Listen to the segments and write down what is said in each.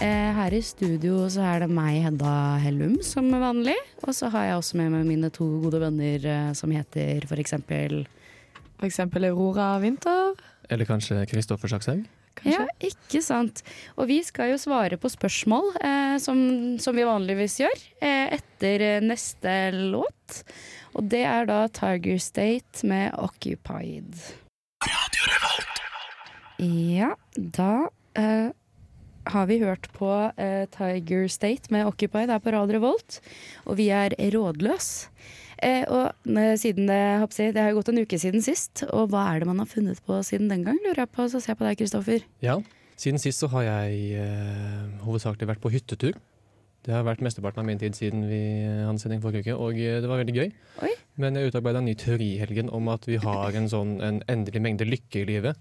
Eh, her i studio så er det meg, Hedda Hellum, som er vanlig. Og så har jeg også med meg mine to gode venner eh, som heter for eksempel For eksempel Aurora Winther. Eller kanskje Kristoffer Sakshaug? Ja, ikke sant. Og vi skal jo svare på spørsmål, eh, som, som vi vanligvis gjør, eh, etter eh, neste låt. Og det er da Tiger State med Occupied. Ja, da eh, har vi hørt på uh, Tiger State med Occupy der på Radio Revolt, og vi er rådløs. Uh, og eh, siden det, jeg, det har gått en uke siden sist, og hva er det man har funnet på siden den gang, lurer jeg på. Så ser jeg på deg, Kristoffer. Ja, siden sist så har jeg hovedsakelig vært på hyttetur. Det har vært mesteparten av min tid siden vi hadde sending forrige uke, og det var veldig gøy. Oi. Men jeg utarbeida en ny teori i helgen om at vi har en sånn en endelig mengde lykke i livet.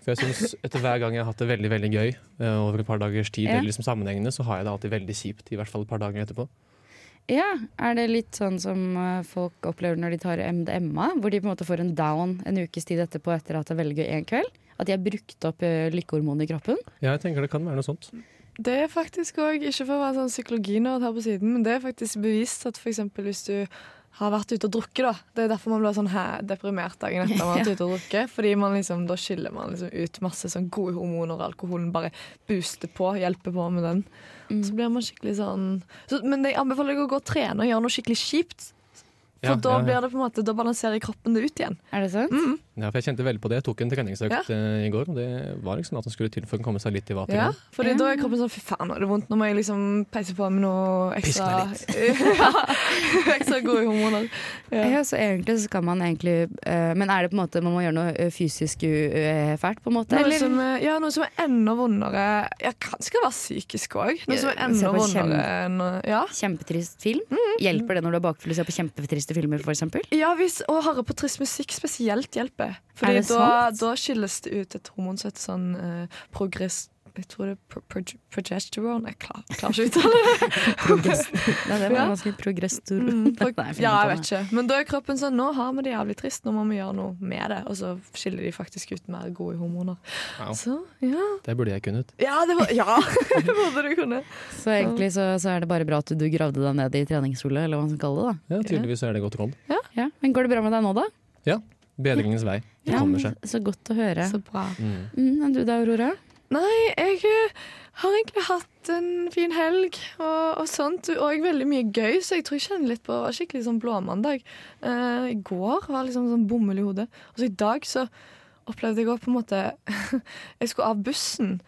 For jeg synes etter hver gang jeg har hatt det veldig veldig gøy eh, over et par dagers tid, Ja. eller liksom sammenhengende, så har jeg det alltid veldig kjipt, i hvert fall et par dager etterpå. Ja, Er det litt sånn som eh, folk opplever når de tar MDMA? Hvor de på en måte får en down en ukes tid etterpå etter at det er veldig gøy en kveld? At de har brukt opp uh, lykkehormonet i kroppen? Ja, jeg tenker det kan være noe sånt. Det er faktisk òg, ikke for å være sånn psykologinerd her på siden, men det er faktisk bevist at f.eks. hvis du har vært ute og drukket, da. Det er derfor man blir sånn her deprimert dagen etter man har vært ute og drukket. Fordi man liksom, da skiller man liksom ut masse sånn gode hormoner, og alkoholen bare booster på, hjelper på med den. Mm. Så blir man skikkelig sånn så, Men jeg anbefaler deg å gå og trene og gjøre noe skikkelig kjipt. For Ja, da ja, ja. blir det på en måte, da balanserer kroppen det ut igjen. Er det sant? Mm. Ja, for jeg kjente veldig på det. Jeg tok en treningsøkt Ja. eh, i går, og det var liksom at den skulle til for å komme seg litt i vater. Ja, for Ja. da er kroppen sånn Fy faen, nå er det vondt. Nå må jeg liksom peise på med noe ekstra Ekstra gode hormoner. Ja. Ja, så egentlig så skal man egentlig uh, Men er det på en måte man må gjøre noe eh, fysisk uh, fælt, på en måte? Noe Eller? som, ja, noe som er enda vondere Ja, kanskje være psykisk òg. Noe som er enda vondere enn Ja. Kjempetrist film? Hjelper det når du er bakfull og ser på kjempetriste filmer, eksempel? Ja, hvis å høre på trist musikk spesielt hjelper. Fordi da, da skilles det ut et hormon som heter sånn eh, progress... Jeg tror det er pro pro progesterone. Jeg klarer, klarer ikke å uttale det. Ja, det var ganske progesterone Mm, pro Nei, ja, jeg vet ikke. Men da er kroppen sånn Nå har vi det jævlig trist, nå må vi gjøre noe med det. Og så skiller de faktisk ut mer gode hormoner. Wow. Så ja. Det burde jeg kunnet. Ja, det var, ja, burde du kunne. Så egentlig så, så er det bare bra at du gravde deg ned i treningshullet, eller hva man skal kalle det. da Ja, Tydeligvis er det godt råd. ja. Men går det bra med deg nå, da? Ja. Bedringens vei. Det Ja, kommer seg. Så godt å høre. Så bra. Mm. Mm, du da, Aurora? Nei, jeg eh, har egentlig hatt en fin helg og, og sånt. Og veldig mye gøy, så jeg tror jeg kjenner litt på skikkelig sånn blåmandag. Uh, I går var liksom sånn bomull i hodet. Og så i dag så opplevde jeg òg på en måte Jeg skulle av bussen.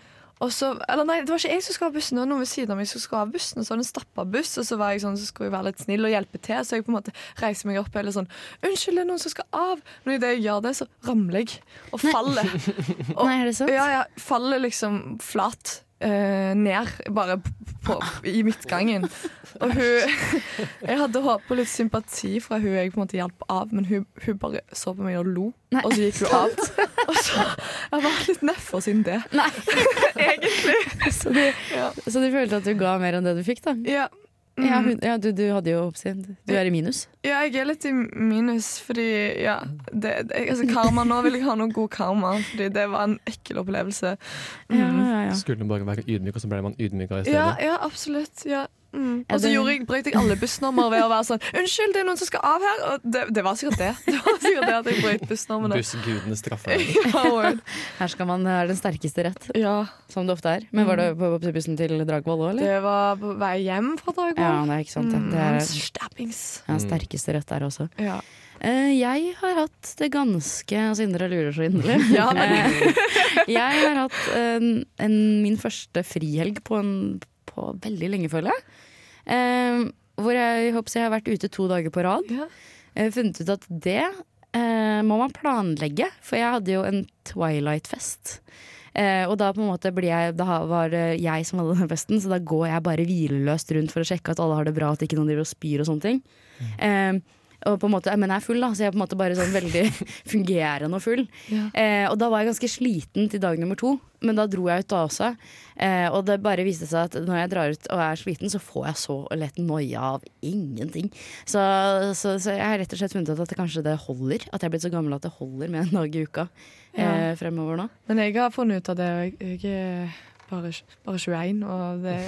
Så, eller nei, det var ikke jeg som skulle av bussen, det var noen ved siden av meg som skulle av bussen. Og så var det en stappa buss, og så var jeg sånn, så skulle jeg være litt snill og hjelpe til. Så jeg på en måte reiser meg opp og er sånn Unnskyld, det er noen som skal av. Men idet jeg gjør det, så ramler jeg og faller. Og- Nei, er det sant? ja, ja, faller liksom flat eh, ned, bare på, i midtgangen. Og hun Jeg hadde håpet på litt sympati fra hun jeg på en måte hjalp av, men hun, hun bare så på meg og lo, Nei. og så gikk hun av. Og så Jeg har vært litt nedfor siden det. Nei. Egentlig. Så, du, Ja. så du følte at du ga mer enn det du fikk, da? Ja. Mm. Ja, hun, ja du, du hadde jo oppsyn. Du er i minus. Ja, jeg er litt i minus, fordi ja det, det, altså, Karma nå vil jeg ha noe god karma, fordi det var en ekkel opplevelse. Mm. Ja, ja, ja. Skulle bare være ydmyk, og så ble man ydmyka i stedet. Ja, ja, absolutt. Ja. Mm. Og så det- gjorde jeg, brøt jeg alle bussnummer ved å være sånn Unnskyld, det er noen som skal av her! Og det, det var sikkert det. Det var sikkert det at jeg brøt bussnumrene. Bussgudene straffer deg. Her skal man ha den sterkeste rett, ja, som det ofte er. Men var det på, på bussen til Dragvoll òg, eller? det var på vei hjem fra Ja, det er ikke sant. Det, det Mm, er Stabbings. ja, sterkeste rett der også. Ja. Eh, jeg har hatt det ganske Indre lurer så inderlig. Ja, Eh, jeg har hatt en, en, min første frihelg på, en, på veldig lenge, føler jeg. Eh, hvor jeg håper jeg har vært ute to dager på rad. Ja. Har funnet ut at det eh, må man planlegge, for jeg hadde jo en Twilight-fest. Eh, og da på en måte blir jeg Da var det jeg som hadde den festen, så da går jeg bare hvileløst rundt for å sjekke at alle har det bra, at ikke noen driver og spyr og sånne ting. Eh, Og på en måte, men jeg er full, da, så jeg er på en måte bare sånn veldig fungerende og full. Ja. Eh, og da var jeg ganske sliten til dag nummer to, men da dro jeg ut da også. Eh, og det bare viste seg at når jeg drar ut og er sliten, så får jeg så lett noia av ingenting. Så, så, så jeg har rett og slett funnet ut at det kanskje det holder. At jeg er blitt så gammel at det holder med en dag i uka eh, Ja. fremover nå. Men jeg har funnet ut av det, og jeg, jeg er bare, bare 21, og det,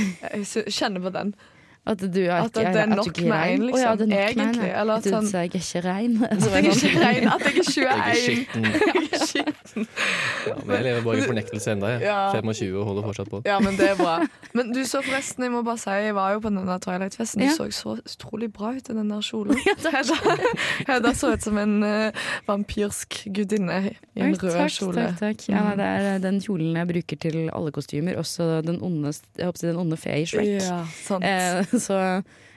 jeg kjenner på den. At du er At det er nok ikke med én, en, Oh, ja, det er liksom, nok med en, egentlig, ja. eller Jeg sånn- du sa jeg er ikke rein. At jeg er ikke rein, at jeg er er 21. skitten. Jeg er skitten. Ja, men jeg lever bare i fornektelse ennå. Ja. 25 og holder fortsatt på. Ja, men det er bra. Men du så forresten, jeg må bare si, jeg var jo på den der Twilight-festen. Du Ja. så så utrolig bra ut i den der kjolen. Hedda, så ut som en uh, vampyrsk gudinne i en rød takk, kjole. Takk, takk. Ja, det er eh, den kjolen jeg bruker til alle kostymer, også den onde, jeg håper den onde fe i Shrek. Ja, sant. Eh, så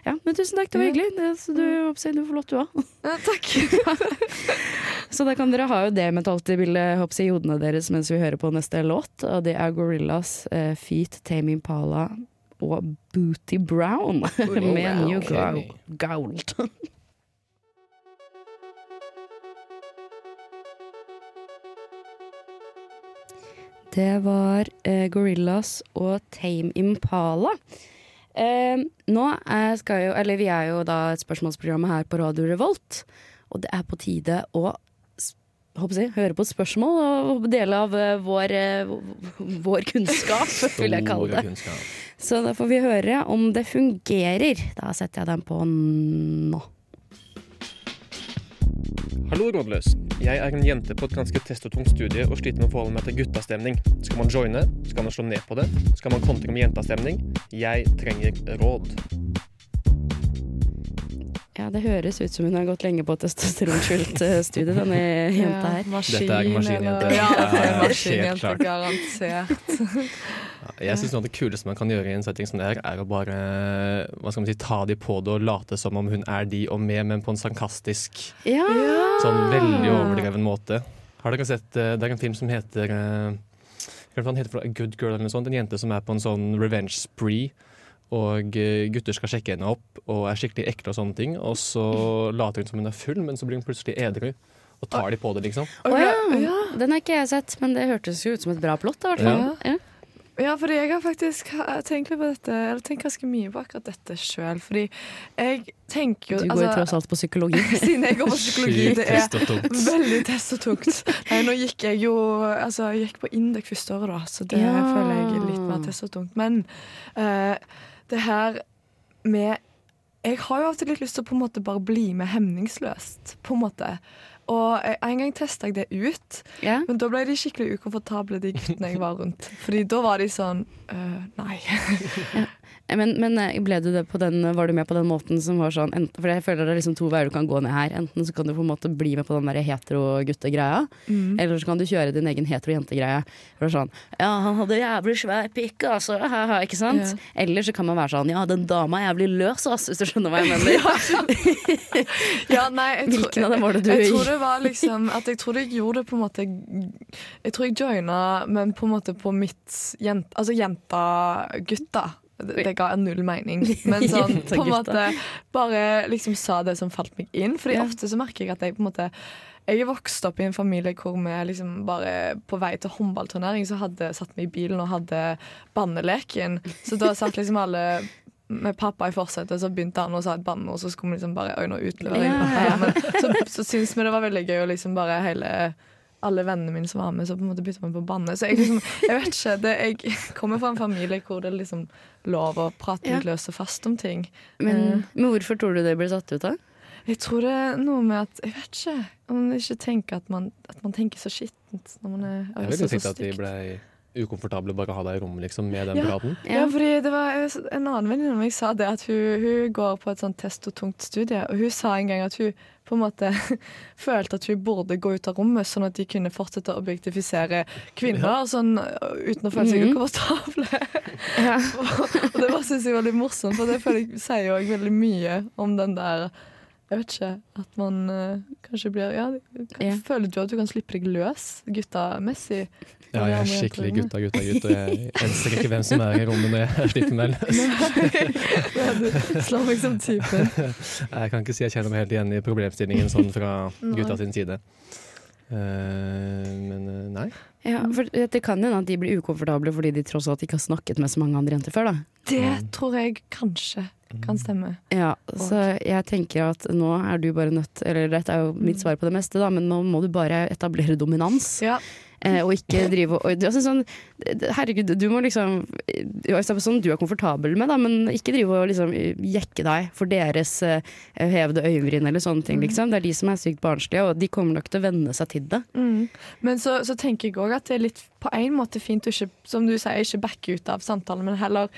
ja, men tusen takk, det var hyggelig. Det, så du, håper du får lov du òg. Ja, takk. Så da kan dere ha jo det mentalt i bildet håper i hodene deres mens vi hører på neste låt. Og det er Gorillas, uh, Feet, Tame Impala og Booty Brown med New okay. Gould. Det var eh, Gorillas og Tame Impala. Eh, nå skal jo, eller vi er jo da et spørsmålsprogram her på Radio Revolt, og det er på tide å jeg, høre på et spørsmål og dele av eh, vår, eh, vår kunnskap, vil jeg kalle det. Så da får vi høre om det fungerer. Da setter jeg den på nå. Hallo, rådløs. Jeg er en jente på et ganske testotungt studie og sliter med å forholde meg til guttastemning. Skal man joine? Skal man slå ned på det? Skal man kontre med jentastemning? Jeg trenger råd. Ja, Det høres ut som hun har gått lenge på testosteronskjult studie, denne jenta her. maskin, Dette er maskinjente. Ja, det er Ja, maskinjente, garantert. Jeg av det kuleste man kan gjøre i en setting som det her, er å bare hva skal man si, ta de på det og late som om hun er de og med, men på en sarkastisk, Ja! Sånn veldig overdreven måte. Har dere sett eh, Det er en film som heter eh, Hva er den heter for Good Girl eller noe sånt? En jente som er på en sånn revenge spree. Og eh, gutter skal sjekke henne opp og er skikkelig ekle og sånne ting. Og så later hun som hun er full, men så blir hun plutselig edru. Og tar de på det, liksom. Oh, ja. Den har ikke jeg sett, men det hørtes jo ut som et bra plott. i hvert fall. Ja. Ja, fordi jeg har faktisk tenkt litt på dette Eller tenkt ganske mye på akkurat dette sjøl. Fordi jeg tenker jo Du går jo altså, tross alt på psykologi. Siden jeg går på psykologi, det er veldig test og tungt. Nei, nå gikk jeg jo Altså, jeg gikk på Indek første året, da, så det Ja. føler jeg er litt mer test og tungt. Men uh, det her med Jeg har jo til litt lyst til å på en måte bare bli med hemningsløst, på en måte. Og en gang testa jeg det ut, yeah. men da ble de skikkelig ukomfortable, de guttene jeg var rundt. Fordi da var de sånn øh, Nei. Men, men eh, ble du det på den, var du med på den måten som var sånn enten, For jeg føler det er liksom to veier du kan gå ned her. Enten så kan du på en måte bli med på den hetero-guttegreia, Mm. eller så kan du kjøre din egen hetero-jentegreie. Er sånn Ja, han hadde jævlig svær pikk, altså. Haha, ikke sant? Ja. Eller så kan man være sånn Ja, den dama er jævlig løs, ass, hvis du skjønner hva jeg mener. Ja, nei, jeg tror- Hvilken av dem var det du Jeg tror det var liksom At jeg tror jeg gjorde det på en måte Jeg tror jeg joina, men på en måte på mitt jent, Altså jenta-gutta. Det, det ga null mening. Men sånn på en måte bare liksom sa det som falt meg inn. Fordi Ja. ofte så merker jeg at jeg på en måte jeg er vokst opp i en familie hvor vi liksom bare på vei til håndballturnering så hadde satt vi i bilen og hadde banneleken. Så da satt liksom alle med pappa i forsetet, så begynte han å si et banneord, så skulle vi liksom bare Oi, nå utleverer jeg Ja, pappa. ja. Men så, så syns vi det var veldig gøy å liksom bare hele alle vennene mine som var med, så på en måte bytta man på banne. Så jeg liksom, jeg vet ikke, det, jeg kommer fra en familie hvor det er liksom lov å prate Ja. løst og fast om ting. Men, men hvorfor tror du det ble satt ut, da? Jeg tror det er noe med at Jeg vet ikke. Om man ikke tenker at man, at man tenker så skittent når man er Jeg så, ville så tenkt at de stygt. Ble ukomfortable bare å ha deg i rommet liksom, med den Ja. praten. Ja, fordi det var En annen venninne av meg sa det at hun, hun går på et sånt test og tungt studie, og hun sa en gang at hun på en måte følte at hun burde gå ut av rommet, sånn at de kunne fortsette å objektifisere kvinner sånn, uten å føle seg Mhm. ukomfortable. Ja. og det bare synes jeg var litt morsomt, for det føler jeg sier jo veldig mye om den der Jeg vet ikke. At man uh, kanskje blir ja, kan, Ja. Føler du at du kan slippe deg løs gutta-messig? Ja, jeg er skikkelig gutta, gutta, gutt, og jeg elsker ikke hvem som er i rommet når jeg slipper meg løs. Nei, du slår meg som typen. Jeg kan ikke si jeg kjenner meg helt igjen i problemstillingen sånn fra gutta sin side. Eh, men eh, nei. Ja, for det kan hende at de blir ukomfortable fordi de tross alt ikke har snakket med så mange andre jenter før. da. Det tror jeg kanskje kan stemme. Ja, Så jeg tenker at nå er du bare nødt Eller dette er jo mitt svar på det meste, da, men nå må du bare etablere dominans. Ja. Eh, og ikke drive og altså, sånn, Herregud, du må liksom er sånn du er komfortabel med, da, men ikke drive og liksom jekke deg for deres eh, hevede øyenbryn eller sånne ting. Liksom. Det er de som er sykt barnslige, og de kommer nok til å venne seg til det. Mm. Men så, så tenker jeg òg at det er litt på en måte fint å ikke, som du sier, ikke backe ut av samtalen, men heller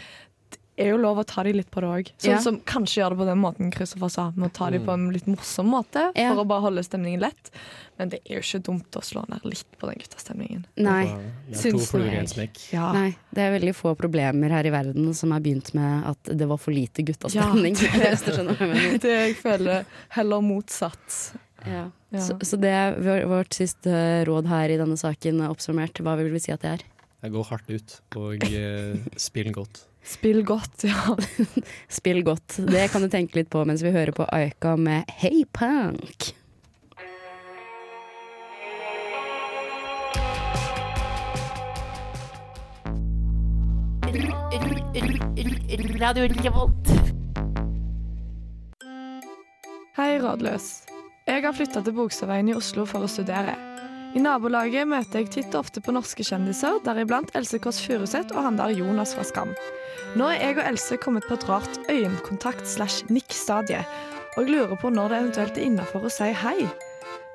er jo lov å ta de litt på det òg. Sånn Ja. som kanskje gjør det på den måten Kristoffer sa, med å ta de på en litt morsom måte Ja. for å bare holde stemningen lett. Men det er jo ikke dumt å slå ned litt på den guttastemningen. Nei. Det Syns fluer jeg. Ja. Nei, det er veldig få problemer her i verden som har begynt med at det var for lite guttastemning. Ja. det. Det jeg føler heller motsatt. Ja. Ja. Så, så det er vårt siste råd her i denne saken oppsummert. Hva vil vi si at det er? Jeg går hardt ut og eh, spill godt. Spill godt, ja. Spill godt. Det kan du tenke litt på mens vi hører på Aika med Hey Punk. Hei, rådløs. Jeg har flytta til Bogstadveien i Oslo for å studere. I nabolaget møter jeg titt og ofte på norske kjendiser, deriblant Else Kåss Furuseth og han der Jonas fra Skam. Nå er jeg og Else kommet på et rart øyekontakt slash nikk-stadie, og jeg lurer på når det eventuelt er innafor å si hei.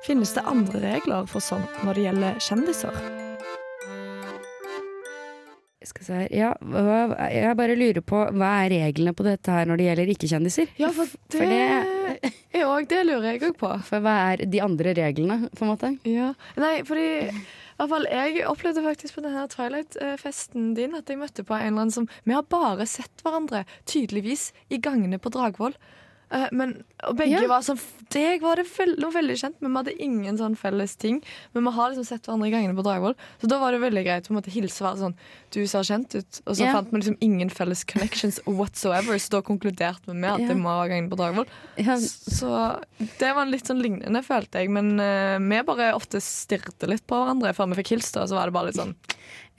Finnes det andre regler for sånt når det gjelder kjendiser? Skal se her. Ja, jeg bare lurer på hva er reglene på dette her når det gjelder ikke-kjendiser? Ja, for det, For det- er òg Det lurer jeg òg på. For hva er de andre reglene, på en måte? Ja. Nei, fordi i hvert fall, Jeg opplevde faktisk på denne Twilight-festen din at jeg møtte på en eller annen som Vi har bare sett hverandre, tydeligvis, i gangene på Dragvoll. Eh, men, og begge Ja. var sånn Deg var det veld, noe veldig kjent, men vi hadde ingen sånn felles ting. Men vi har liksom sett hverandre gangene på Dragvoll, så da var det veldig greit å hilse og være sånn Du ser kjent ut. Og så Ja. fant vi liksom ingen felles connections whatsoever, så da konkluderte vi med at Ja. det må være gangene på Dragvoll. Så det var litt sånn lignende, følte jeg. Men uh, vi bare ofte stirret litt på hverandre før vi fikk hilst, og så var det bare litt sånn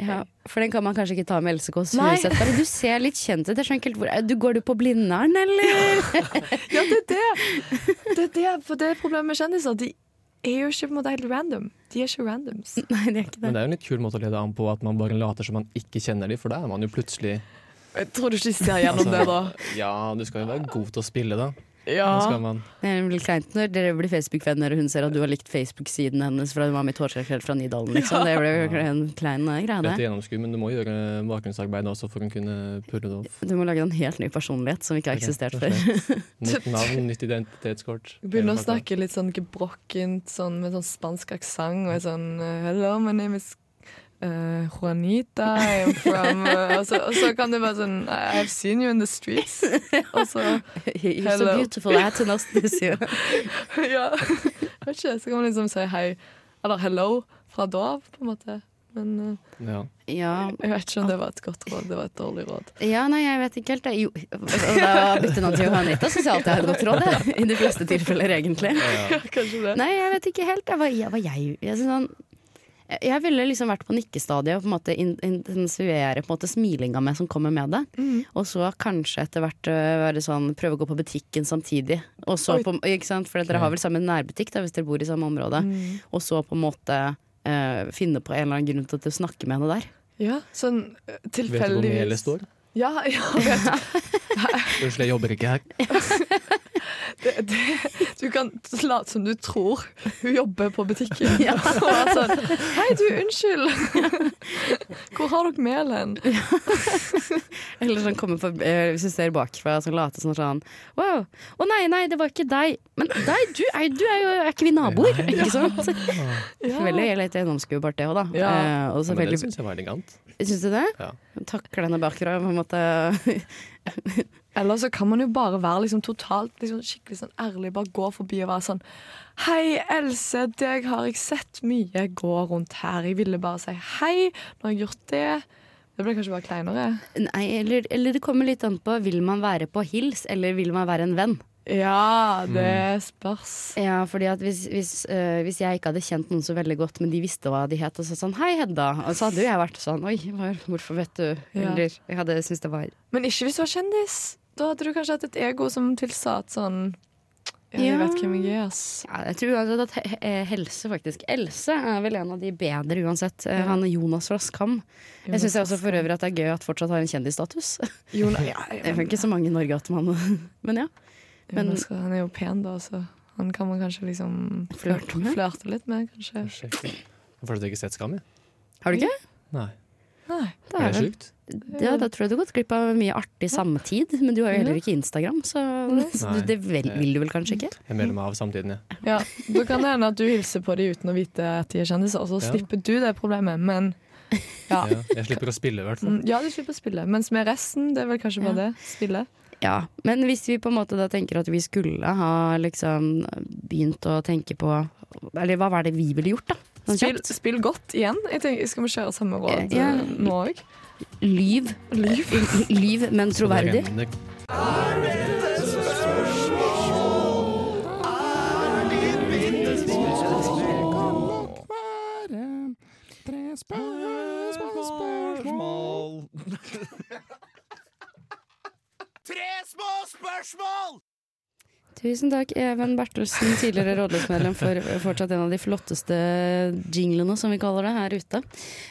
ja, for den kan man kanskje ikke ta med Else Kåss Furuseth. Du ser litt kjent ut. Ikke du, Går du på Blindern, eller? Ja, det er det! Det er det, for det er problemet med kjendiser. De er jo ikke på en måte helt random. De er ikke randoms. Nei, det er ikke Men det. det er jo en litt kul måte å lede an på at man bare later som man ikke kjenner dem, for da er man jo plutselig Jeg tror du ikke ser gjennom det, da. Ja, du skal jo være god til å spille, da. Ja. Det er litt kleint når dere blir Facebook-venner og hun ser at du har likt Facebook-siden hennes fra hun var med i Torsdagskveld fra Nydalen. Liksom. Det ble jo en klein eh, greie, det. gjennomskudd, men du må gjøre bakgrunnsarbeid også for å kunne pulle det opp. Du må lage en helt ny personlighet som ikke har eksistert før. Nytt navn, nytt identitetskort. Begynner å snakke litt sånn gebrokkent, sånn, med sånn spansk aksent. Og sånn Hello, my name is uh, Juanita. I'm from uh, og, så, og så kan det være sånn I've seen you in the streets. Og så You're so beautiful, I had to notice you. Ja. Vet ikke, så kan man liksom si hei, eller hello, fra da av, på en måte. Men uh, Ja. Ja, jeg vet ikke om det var et godt råd. Det var et dårlig råd. ja, nei, jeg vet ikke helt. Jo, og da bytte navn til Johanita syns jeg alltid er et godt råd, jeg. I de fleste tilfeller, egentlig. Kanskje det. Nei, jeg vet ikke helt. Jeg var, jeg, var jeg, jeg, sånn, jeg ville liksom vært på nikkestadiet og på en måte intensivere på en måte smilinga med som kommer med det. Mm. Og så kanskje etter hvert øh, være sånn, prøve å gå på butikken samtidig. Og så på, ikke sant? For dere har vel samme nærbutikk da, hvis dere bor i samme område. Mm. Og så på en måte øh, finne på en eller annen grunn til å snakke med henne der. Ja, sånn tilfeldigvis. Vet du hvor tilfeldigvis det står? Ja, ja vet du. Unnskyld, jeg jobber ikke her. Det, det, du kan late som du tror hun jobber på butikken. Og være sånn Hei, du, unnskyld! Hvor har dere mel hen? Eller sånn komme for, øh, hvis du ser bakfra og så late som sånn Wow. Å nei, nei, det var ikke deg. Men deg, du er, du er jo Er ikke vi naboer? Ikke sant? Ja. Veldig lett gjennomskuebart det òg, da. Ja. Eh, og Men det syns jeg var elegant. Syns du det? Ja. Takle henne bakfra på en måte Eller så kan man jo bare være liksom totalt liksom skikkelig sånn ærlig. Bare gå forbi og være sånn Hei, Else, deg har jeg sett mye gå rundt her. Jeg ville bare si hei. når jeg har gjort det. Det ble kanskje bare kleinere. Nei, eller, eller det kommer litt an på Vil man være på hils, eller vil man være en venn? Ja, det spørs. Ja, fordi at hvis, hvis, øh, hvis jeg ikke hadde kjent noen så veldig godt, men de visste hva de het, og så sånn 'hei, Hedda', og så hadde jo jeg vært sånn 'oi, hvorfor vet du?' Ja. Eller jeg hadde syntes det var Men ikke hvis du var kjendis. Da hadde du kanskje hatt et ego som tilsa at sånn Ja, jeg Ja. vet hvem jeg er, ass. ja, Jeg tror uansett at he- Helse, faktisk. Else er vel en av de bedre uansett. Eh, Ja. Han Jonas fra Skam. Jeg syns også for øvrig at det er gøy at fortsatt har en kjendisstatus. Jonas, ja, Det er ikke så mange i Norge at man Men ja. men- Jonas, han er jo pen, da, så han kan man kanskje liksom Flørte flørte litt med, kanskje. Jeg har du ikke sett Skam, jeg. Har du ikke? Nei. Nei. Det Er er det sjukt? Ja, da tror jeg du har gått glipp av mye artig samtid, men du har jo heller ikke Instagram, så, så det vel, vil du vel kanskje ikke? Jeg melder meg av samtiden, ja. Ja, Da kan det hende at du hilser på dem uten å vite at de er kjendiser, og så Ja. slipper du det problemet. Men ja. Ja, jeg slipper å spille, i hvert fall. Mm, ja, du slipper å spille. Mens med resten, det er vel kanskje bare det. Spille. Ja, men hvis vi på en måte da tenker at vi skulle ha liksom begynt å tenke på Eller hva var det vi ville gjort, da? Sånn Spill, kjapt. spill godt igjen. Jeg tenker, Skal vi kjøre samme råd Ja. eh, nå òg? Lyv. Lyv, men troverdig. Det Tusen takk, Even Bertelsen, tidligere rådløsmedlem for fortsatt en av de flotteste jinglene, som vi kaller det, her ute.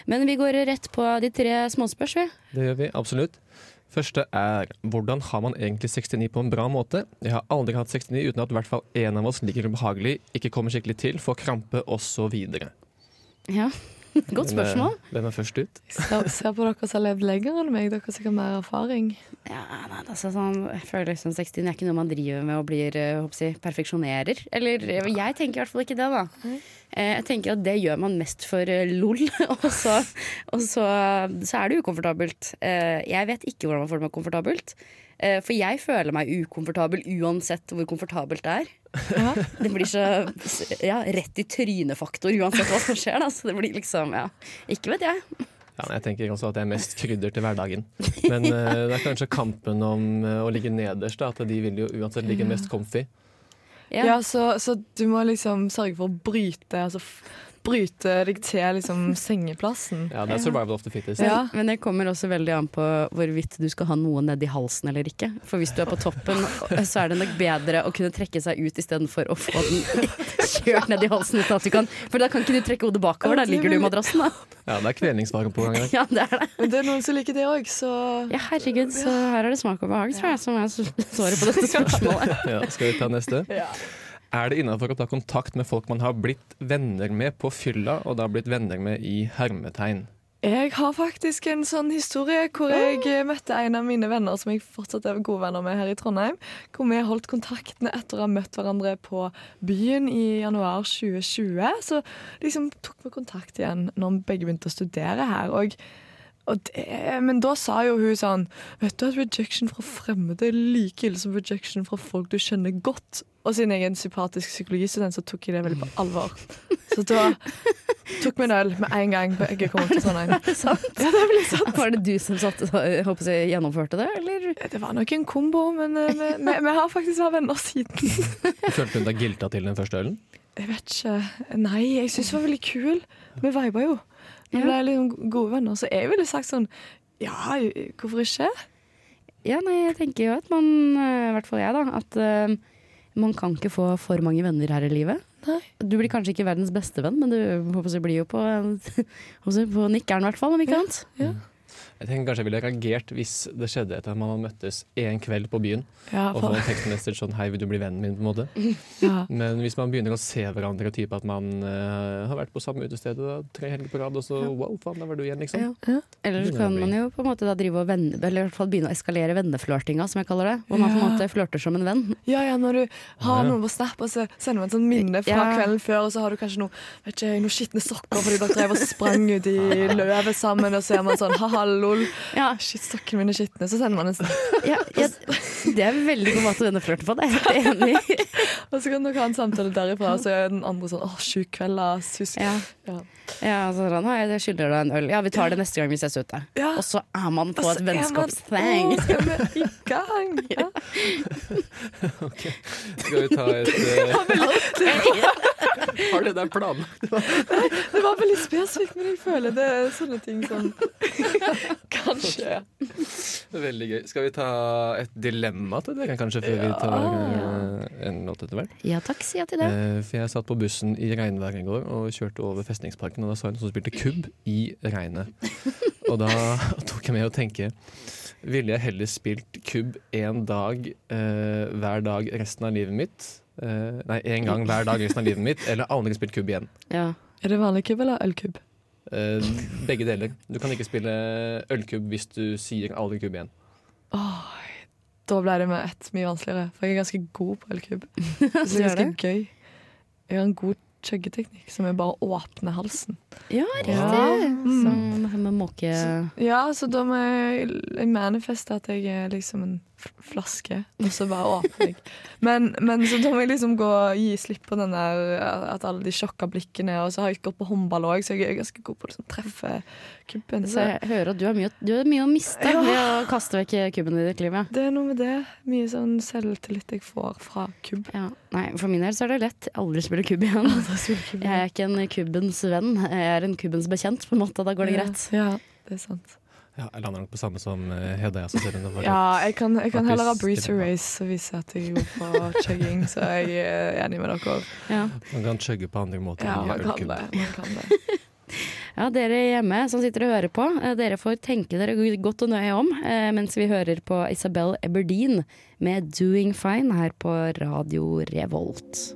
Men vi går rett på de tre småspørs, vi. Det gjør vi, absolutt. Første er hvordan har man egentlig 69 på en bra måte? Jeg har aldri hatt 69 uten at i hvert fall en av oss ligger ubehagelig, ikke kommer skikkelig til, får krampe osv. Ja, godt spørsmål. Hvem er først ut? Ser, på dere som har levd lenger enn meg. Dere har sikkert mer erfaring. Ja, nei, altså sånn, jeg føler liksom 60 er ikke noe man driver med og blir eh, håper jeg, perfeksjonerer. Eller eh, jeg tenker i hvert fall ikke det, da. Eh, Jeg tenker at det gjør man mest for eh, lol, og, så, og så, så er det ukomfortabelt. Eh, Jeg vet ikke hvordan man får det med komfortabelt. Eh, For jeg føler meg ukomfortabel uansett hvor komfortabelt det er. Det blir så ja, rett i trynet-faktor uansett hva som skjer. Da. Så det blir liksom, ja Ikke vet jeg. Ja, jeg tenker også at det er mest krydder til hverdagen. Men eh, det er kanskje kampen om å ligge nederst, da, at de vil jo uansett ligge mest comfy. Ja. Så, så du må liksom sørge for å bryte Altså bryte deg til liksom sengeplassen. Ja, det er survival of the fittest. Ja. men det kommer også veldig an på hvorvidt du skal ha noe nedi halsen eller ikke. For hvis du er på toppen, så er det nok bedre å kunne trekke seg ut istedenfor å få den kjørt ned i halsen. Uten at du kan, for da kan ikke du trekke hodet bakover, da ligger du i madrassen. Da. Ja, det er kvelningsfare på gang. Ja, det er det. Men det er noen som liker det òg, så Ja, herregud, så her er det smak og behag, tror jeg, som er svaret på dette spørsmålet. Ja, skal vi ta neste? Er det innafor å ta kontakt med folk man har blitt venner med på fylla, og da blitt venner med i hermetegn? Jeg har faktisk en sånn historie hvor jeg eh, møtte en av mine venner som jeg fortsatt er gode venner med her i Trondheim. Hvor vi holdt kontakten etter å ha møtt hverandre på byen i januar 2020. Så liksom tok vi kontakt igjen når vi begge begynte å studere her. Og, og det, men da sa jo hun sånn Vet du at rejection fra fremmede er like ille som rejection fra folk du kjenner godt? Og siden jeg er en sympatisk psykologistudent, så tok jeg det veldig på alvor. Så da tok vi en øl med en gang begge kom til Trondheim. Ja, det blir sant. Var det du som satt, håper jeg gjennomførte det, eller? Det var nok en kombo, men vi, vi, vi har faktisk vært venner siden. Følte hun deg gilta til den første ølen? Jeg vet ikke. Nei, jeg syns det var veldig kul. Vi viba jo. Vi Ja. ble liksom gode venner. Så jeg ville sagt sånn Ja, hvorfor ikke? Ja, nei, jeg tenker jo at man, eh, i hvert fall jeg da, at uh, man kan ikke få for mange venner her i livet. Nei. Du blir kanskje ikke verdens beste venn, men du håper blir jo på, på nikkeren i hvert fall, om ikke annet. Jeg tenker kanskje jeg ville reagert hvis det skjedde etter at man hadde møttes en kveld på byen Ja, og få for, en tekstmessage sånn 'hei, vil du bli vennen min?' på en måte. ja. Men hvis man begynner å se hverandre, type at man uh, har vært på samme utested tre helger på rad, og så wow, faen, der var du igjen, liksom. Ja. Eller så kan man jo på en måte da drive og venne, eller i hvert fall begynne å eskalere venneflørtinga, som jeg kaller det. Hvor man på en måte flørter som en venn. ja, ja, når du har Ja. noen på Snap, og så sender man et sånt minne fra Ja. kvelden før, og så har du kanskje noe, vet ikke, noen skitne sokker fordi dere drev og sprang ut i løvet sammen, og så er man sånn ha-hallo, lol. Ja, Shit, sokkene mine er skitne. Så sender man en snap. ja, ja, det er en veldig god måte å vende flørten på. Det er jeg helt enig i. Og så kan dere ha en samtale derifra, så er den andre sånn åh, sjuk kveld, ass. Husk. Ja. Ja. Ja, sånn, jeg skylder deg en øl. Ja, vi tar det neste gang vi ses ute. Ja. Og så er man på Og et så er man-. Å, så er vi i gang. Ja. Skal vi ta et eh, Har det der planlagt? Det var veldig spesifikt, men jeg føler det er sånne ting som kan skje. Veldig gøy. Skal vi ta et dilemma til dere, kanskje, før vi tar eh, en låt etter hvert? Ja takk, sier jeg til det. Eh, for jeg satt på bussen i regnvær i går og kjørte over Festningsparken, og da så jeg noen som spilte kubb i regnet. Og da tok jeg med å tenke Ville jeg heller spilt kubb én dag eh, hver dag resten av livet mitt? Eh, nei, én gang hver dag resten av livet mitt, eller aldri spilt kubb igjen. Ja. Er det vanlig kubb eller ølkubb? Eh, begge deler. Du kan ikke spille ølkubb hvis du sier aldri kubb igjen. Åh, da ble det med ett mye vanskeligere, for jeg er ganske god på ølkubb. Det er er ganske gøy. Jeg har en god chuggeteknikk som er bare å åpne halsen. Ja, riktig. Ja. Som med måke... Ja, så da må jeg, manifeste at jeg er liksom en flaske, og så bare åpner jeg. Men, men så da må jeg liksom gå og gi slipp på den der at alle de sjokka blikkene, og så har jeg gått på håndball òg, så jeg er ganske god på å liksom treffe kubben. Så Så jeg hører at du har mye, du har mye å miste Ja. ved å kaste vekk kubben i ditt liv. Ja. det er noe med det. Mye sånn selvtillit jeg får fra kubb. Ja. Nei, for min del så er det lett. Aldri spille kubb igjen. Jeg er ikke en kubbens venn, jeg er en kubbens bekjent, på en måte. Da går det greit. Ja, det er sant. Ja, jeg lander nok på samme som eh, Hedda. Ja, jeg kan, jeg kan heller ha breezer race og vise at jeg er god på chugging, så jeg er enig med dere òg. Ja. Man kan chugge på andre måter Ja, man kan det. Man kan det. ja, dere hjemme som sitter og hører på, eh, dere får tenke dere godt og nøye om eh, mens vi hører på Isabel Eberdeen med 'Doing Fine' her på Radio Revolt.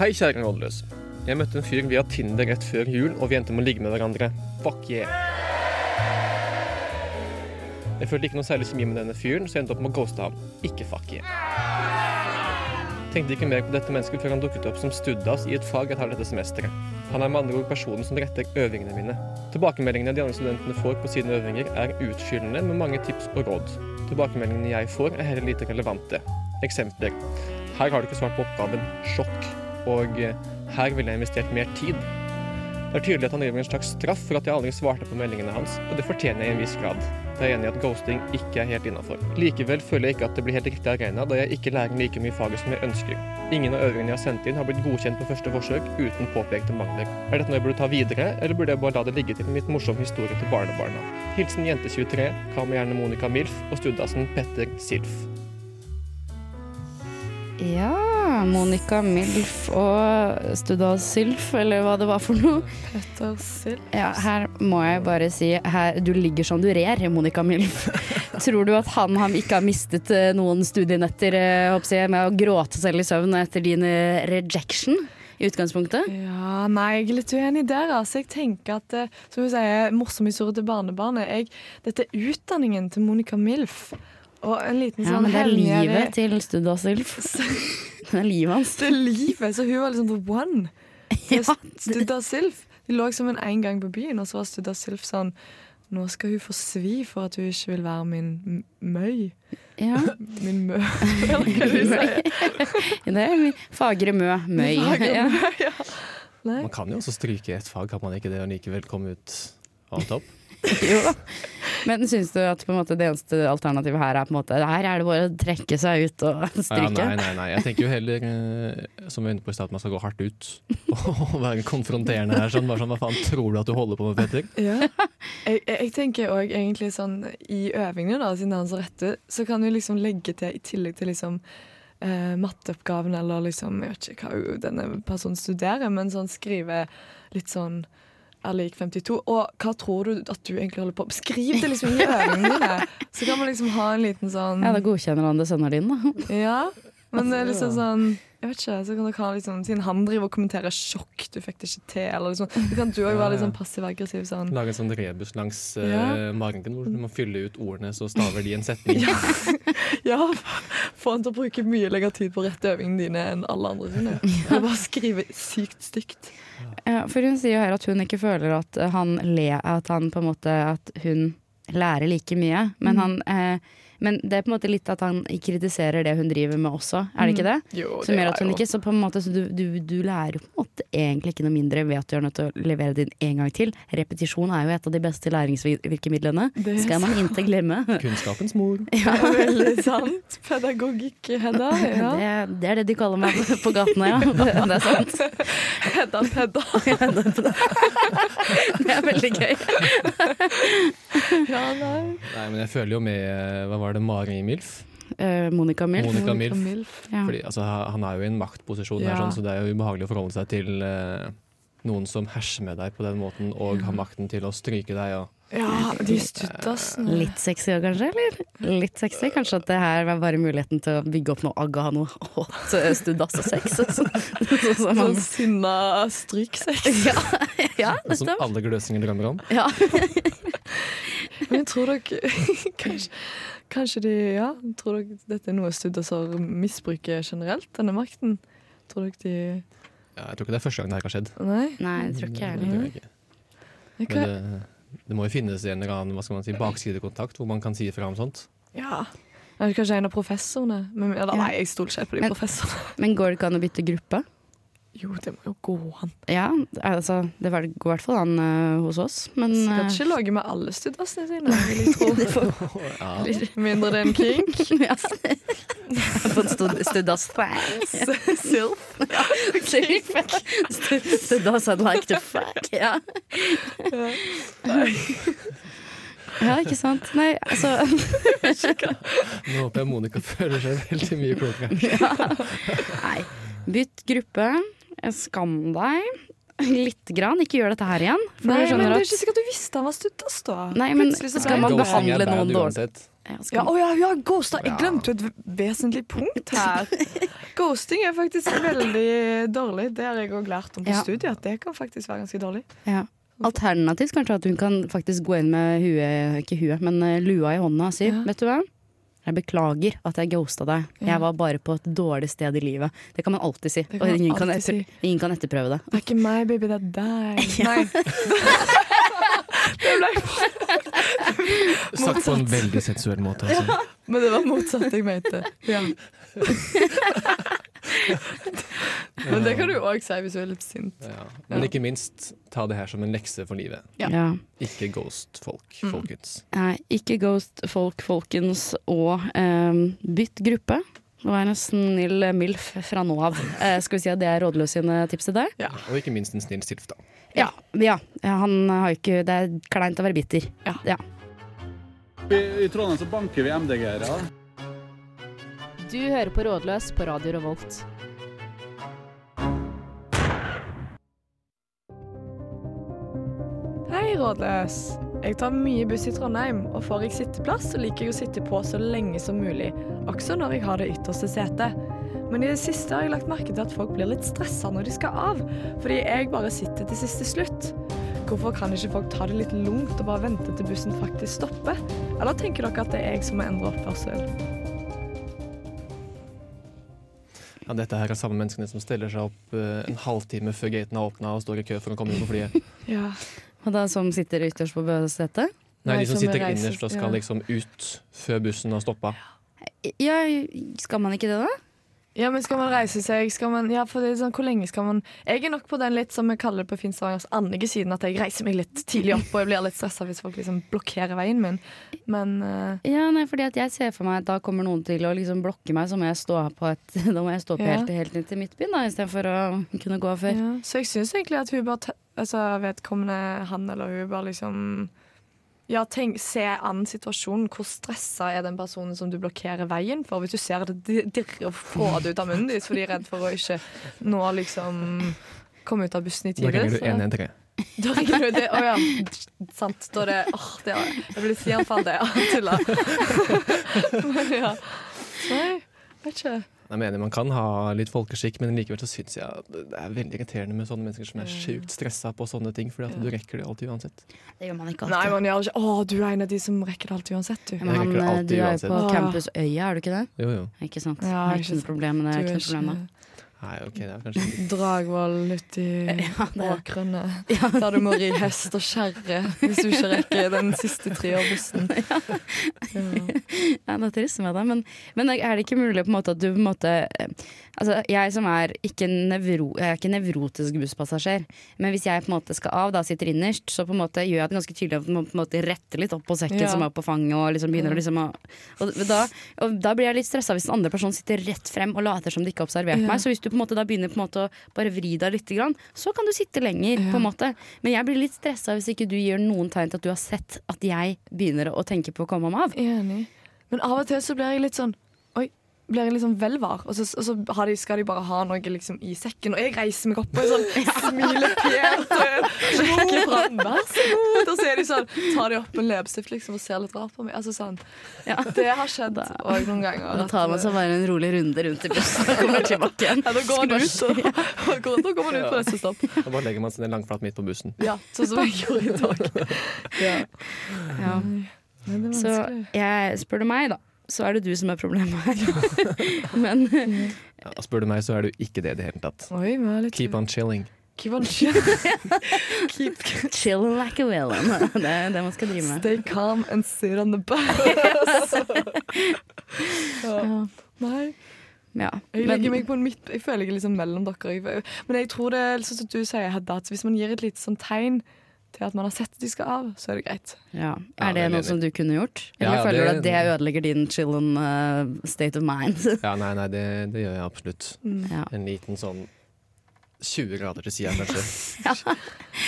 Hei, kjære rådløs. Jeg møtte en fyr via Tinder rett før jul, og vi endte med å ligge med hverandre. Fuck yeah! Jeg følte ikke noe særlig kjemi med denne fyren, så jeg endte opp med å ghoste ham. Ikke fuck yeah. Tenkte ikke mer på dette mennesket før han dukket opp som studdas i et fag jeg tar dette semesteret. Han er med andre ord personen som retter øvingene mine. Tilbakemeldingene de andre studentene får på sine øvinger, er utfyllende med mange tips og råd. Tilbakemeldingene jeg får, er heller lite relevante. Eksempler. Her har du ikke svart på oppgaven. Sjokk. Og eh, her ville jeg investert mer tid. Det er tydelig at han driver en slags straff for at jeg aldri svarte på meldingene hans, og det fortjener jeg i en viss grad. Da er jeg enig i at ghosting ikke er helt innafor. Likevel føler jeg ikke at det blir helt riktig arena, da jeg ikke lærer like mye faget som jeg ønsker. Ingen av øvingene jeg har sendt inn, har blitt godkjent på første forsøk uten påpekte mangler. Er dette noe jeg burde ta videre, eller burde jeg bare la det ligge til mitt morsom historie til barnebarna? Hilsen jente23, kall gjerne Monica Milf, og studdasen Petter Silf. Ja, Monica Milf og Studal Sylf, eller hva det var for noe. Petter Sylf. Ja, her må jeg bare si her, Du ligger som du rer, Monica Milf. Tror du at han, han ikke har mistet eh, noen studienetter eh, jeg, med å gråte selv i søvn etter din eh, rejection i utgangspunktet? Ja, nei, jeg er litt uenig der. Altså. Jeg tenker at, som hun sier, morsom historie til barnebarnet. Jeg, dette er utdanningen til Monica Milf. Og en liten Ja, sånn men det er livet til Studda Sylf. Det er livet hans. Det er livet, så hun var liksom the one. Ja, Studda Sylf. De lå som en en gang på byen, og så var Studda Sylf sånn Nå skal hun få svi for at hun ikke vil være min møy. ja. Min mø... Eller hva det du sier? Det er min fagre mø. Møy. Fagre Ja. mø, ja. Nei. Man kan jo også stryke et fag, kan man ikke det, og likevel komme ut on top? Jo da. Men syns du at på en måte, det eneste alternativet her er på en måte Her er det bare å trekke seg ut og Ja, nei, nei, nei. Jeg tenker jo heller, eh, som vi var inne på i stad, at man skal gå hardt ut. Og være konfronterende her. Sånn, bare sånn, Hva faen tror du at du holder på med, Petter? Ja. Jeg, jeg jeg tenker òg egentlig sånn i øvingene, da, siden er han som retter, så kan du liksom legge til, i tillegg til liksom eh, matteoppgaven eller liksom Jeg vet ikke hva denne personen studerer, men sånn skrive litt sånn er lik 52. Og hva tror du at du egentlig holder på med? Skriv det liksom i øvingene dine! Så kan man liksom ha en liten sånn Ja, da godkjenner han det sønnen din, da. Ja, men det er liksom sånn Jeg vet ikke, så kan dere ha liksom Siden han driver og kommenterer 'sjokk, du fikk det ikke til', eller liksom Så kan du òg være litt sånn passiv-aggressiv sånn. Lage en sånn rebus langs uh, Ja. magen hvor du må fylle ut ordene, så staver de en setning. Ja, få han til å bruke mye lengre tid på å rette øvingene dine enn alle andre sine. Og bare skrive sykt stygt. For hun sier jo her at hun ikke føler at han le, at han på en måte At hun lærer like mye. Men, han, eh, men det er på en måte litt at han kritiserer det hun driver med også, er det ikke det? Jo, Som gjør at hun ikke Så på en måte så du, du, du lærer jo på en måte egentlig ikke noe mindre ved at du er nødt til å levere din en gang til. Repetisjon er jo et av de beste læringsvirkemidlene. Det Skal man ikke glemme. Kunnskapens mor. Ja, Det er veldig sant. Pedagogikk, Hedda. Ja. det, det er det de kaller meg på gatene, ja. Det er sant. Hedda Pedda. Det er veldig gøy. Ja, nei. Nei, men jeg føler jo med Hva var det, Mari Milf? Eh, Monica Milf. Monica Milf. Milf. Ja. Fordi, altså, han er jo i en maktposisjon, her, Ja. sånn, så det er jo ubehagelig å forholde seg til eh, noen som herser med deg på den måten, og har makten til å stryke deg. Og, Ja, de stuttassene. Litt sexy òg, kanskje? Eller? Litt sexy. Kanskje at det her var bare muligheten til å bygge opp noe agg og ha noe hot eh, studass og sex. Sånn sånn Sånn sinna stryksex. Ja, ja stemmer. som alle gløsinger drømmer om. Ja. Men jeg tror dere kanskje, kanskje de Ja, tror dere dette er noe studiosår misbruker generelt, denne makten? Tror dere de Ja, jeg tror ikke det er første gang det her har skjedd. Nei? Nei, jeg tror ikke jeg heller. Men det, det må jo finnes en eller annen hva skal man si, baksidekontakt hvor man kan si ifra om sånt. ja. Kanskje en av professorene? Men, eller, Ja. nei, jeg stoler ikke på de Men- professorene. Men går det ikke an å bytte gruppe? Jo, det må jo gå an. Ja, altså, det går i hvert fall an uh, hos oss, men uh, Skal ikke lage med alle studassene sine, vil jeg tro. Ja. Mindre det er en kink. ja. På en stud- studass thanks. Silf. Studass I'd like to fuck. Ja. ja, ikke sant. Nei, altså Nå håper jeg Monica føler seg veldig mye klokere. Nei. Bytt gruppe. Skam deg. Litt grann. Ikke gjør dette her igjen. For Nei, du men det er ikke sikkert du visste han var stuttast, da. Nei, men skal man behandle noen dårlig? Ja, Ja, skal ja, ja, ghost. Jeg glemte jo et vesentlig punkt her. Ghosting er faktisk veldig dårlig. Det har jeg òg lært om på Ja. studiet. At det kan faktisk være ganske dårlig. Ja. Alternativt kanskje at hun kan faktisk gå inn med huet, ikke huet, men eh, lua i hånda og si Ja. Vet du hva? Jeg beklager at jeg ghosta deg. Ja. Jeg var bare på et dårlig sted i livet. Det kan man alltid si. Kan Og ingen, ingen kan, etter, si. ingen kan etterprøve det. Det er ikke meg, baby, det er deg. Ja. Nei. det ble, Sagt på en veldig sensuell måte. Altså. men det var motsatt jeg mente. Ja. Men det kan du òg si hvis du er litt sint. Ja. Men ikke minst, ta det her som en lekse for livet. Ja. Ja. Ikke ghost folk, Mm. folkens. Nei, ikke ghost folk, folkens, og eh, bytt gruppe. Nå er en snill milf fra nå av. Eh, skal vi si at det er rådløs sine tips til deg? Og ikke minst en snill Silf, da. Ja. ja. Han har ikke Det er kleint å være bitter. Ja. I, I Trondheim så banker vi MDG-ere. Du hører på Rådløs på Radio Revolt. Hei, rådløs. Jeg tar mye buss i Trondheim, og får jeg sitteplass, så liker jeg å sitte på så lenge som mulig, også når jeg har det ytterste setet. Men i det siste har jeg lagt merke til at folk blir litt stressa når de skal av, fordi jeg bare sitter til siste slutt. Hvorfor kan ikke folk ta det litt lungt og bare vente til bussen faktisk stopper? Eller tenker dere at det er jeg som må endre oppførsel? Ja, dette her er samme menneskene som stiller seg opp eh, en halvtime før gaten er åpna og står i kø for å komme inn på flyet. Ja. Og da som sitter ytterst på setet? Nei, de som som sitter innerst og skal liksom ut før bussen har stoppa. Ja, skal man ikke det, da? Ja, men skal man reise seg skal man, Ja, for det er sånn, hvor lenge skal man Jeg er nok på den litt som vi kaller det på Finn Stavangers annige siden, at jeg reiser meg litt tidlig opp, og jeg blir litt stressa hvis folk liksom blokkerer veien min. Men uh... Ja, nei, fordi at jeg ser for meg at da kommer noen til å liksom blokke meg, så må jeg stå på et Da må jeg stå på Ja. helt, helt inn til midtbyen, da, istedenfor å kunne gå før. ja. Så jeg syns egentlig at hun bare Altså vedkommende han eller hun bare liksom ja, tenk, se an situasjonen. Hvor stressa er den personen som du blokkerer veien for? Hvis du ser det dirre og få det ut av munnen din fordi de er redd for å ikke nå liksom komme ut av bussen i Da tide. ringer du så- 113. Da ringer du det. Å ja, sant. Da er det åh, det er, Jeg blir sianfall, det. Ja, tulla. Men ja. Nei, vet ikke. Jeg mener Man kan ha litt folkeskikk, men likevel så syns jeg det er veldig irriterende med sånne mennesker som er sjukt stressa på sånne ting, fordi at du rekker det alltid uansett. Det gjør man ikke Nei, alltid. man gjør ikke Å, du er en av de som rekker det alltid uansett, du. Men han, alltid du er jo på Campusøya, Campus Øya, er du ikke det? Jo, jo. Ikke sant? Ja, det ikke ikke noe problem med det. Ikke noe problem da. Nei, ok, det er kanskje Dragvoll uti Ja, det åkrene. Ja. Der du må ri hest og kjerre hvis du ikke rekker den siste treårbussen. Ja. Ja, det er trist med det, men, men er det ikke mulig på en måte at du på en måte Altså, jeg som er ikke, nevro, jeg er ikke nevrotisk busspassasjer, men hvis jeg på en måte skal av, da sitter innerst, så på en måte gjør jeg det ganske tydelig at man på en måte retter litt opp på sekken Ja. som er på fanget, og liksom begynner å liksom å og da, og da blir jeg litt stressa hvis den andre personen sitter rett frem og later som de ikke har observert Ja. meg. Så hvis du på en måte da begynner på en måte å bare vri deg litt, så kan du sitte lenger, Ja. på en måte. Men jeg blir litt stressa hvis ikke du gir noen tegn til at du har sett at jeg begynner å tenke på å komme meg av. Enig. Men av og til så blir jeg litt sånn blir jeg liksom vel var. Og så, og så har de, skal de bare ha noe liksom i sekken. Og jeg reiser meg opp og sånn smiler pent. og Rekker fram. Vær så god. Og så er de sånn, tar de opp en leppestift liksom, og ser litt rart på meg. Altså sånn. Ja. Det har skjedd òg noen ganger. Da tar man seg bare en rolig runde rundt i bussen og kommer tilbake igjen. ja, da går man ut, og, og og går man ut på neste stopp. Da bare legger man seg ned langflat midt på bussen. Ja, sånn som jeg gjorde i dag. Ja. Ja. Men det Så jeg, spør du meg, da, så er det du som er problemet her. Men Ja, spør du meg, så er du ikke det i det hele tatt. Oi, litt Keep on chilling. Keep on chilling. Keep, chill like a villain. Det er det man skal drive med. Stay calm and sit on the bus. ja. Ja. Nei. Ja. Jeg Men, legger meg på en midt Jeg føler jeg er liksom mellom dere. Men jeg tror det er sånn som du sier, Hedda, at hvis man gir et lite sånn tegn til at man har sett at de skal av, så er det greit. ja. Er det noe som du kunne gjort? Eller ja, føler du at det ødelegger din chill and uh, state of mind? Ja, nei, nei, det, det gjør jeg absolutt. ja. En liten sånn 20 grader til sida, kanskje. Ja.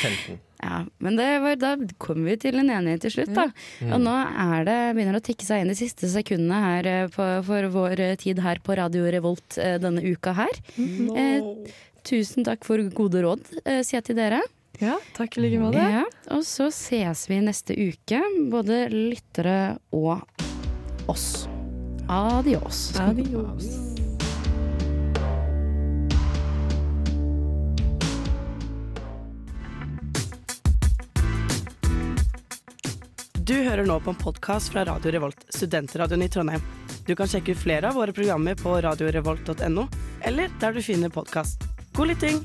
15. ja. Men det var, da kom vi til en enighet til slutt, da. Mm. Og nå er det, begynner det å tikke seg inn de siste sekundene her eh, på, for vår eh, tid her på Radio Revolt eh, denne uka her. Eh, tusen takk for gode råd, eh, sier jeg til dere. Ja, takk i like måte. Ja, og så ses vi neste uke, både lyttere og oss. Adios. Adios. Du hører nå på en podkast fra Radio Revolt, studentradioen i Trondheim. Du kan sjekke ut flere av våre programmer på radiorevolt.no, eller der du finner podkast. God lytting!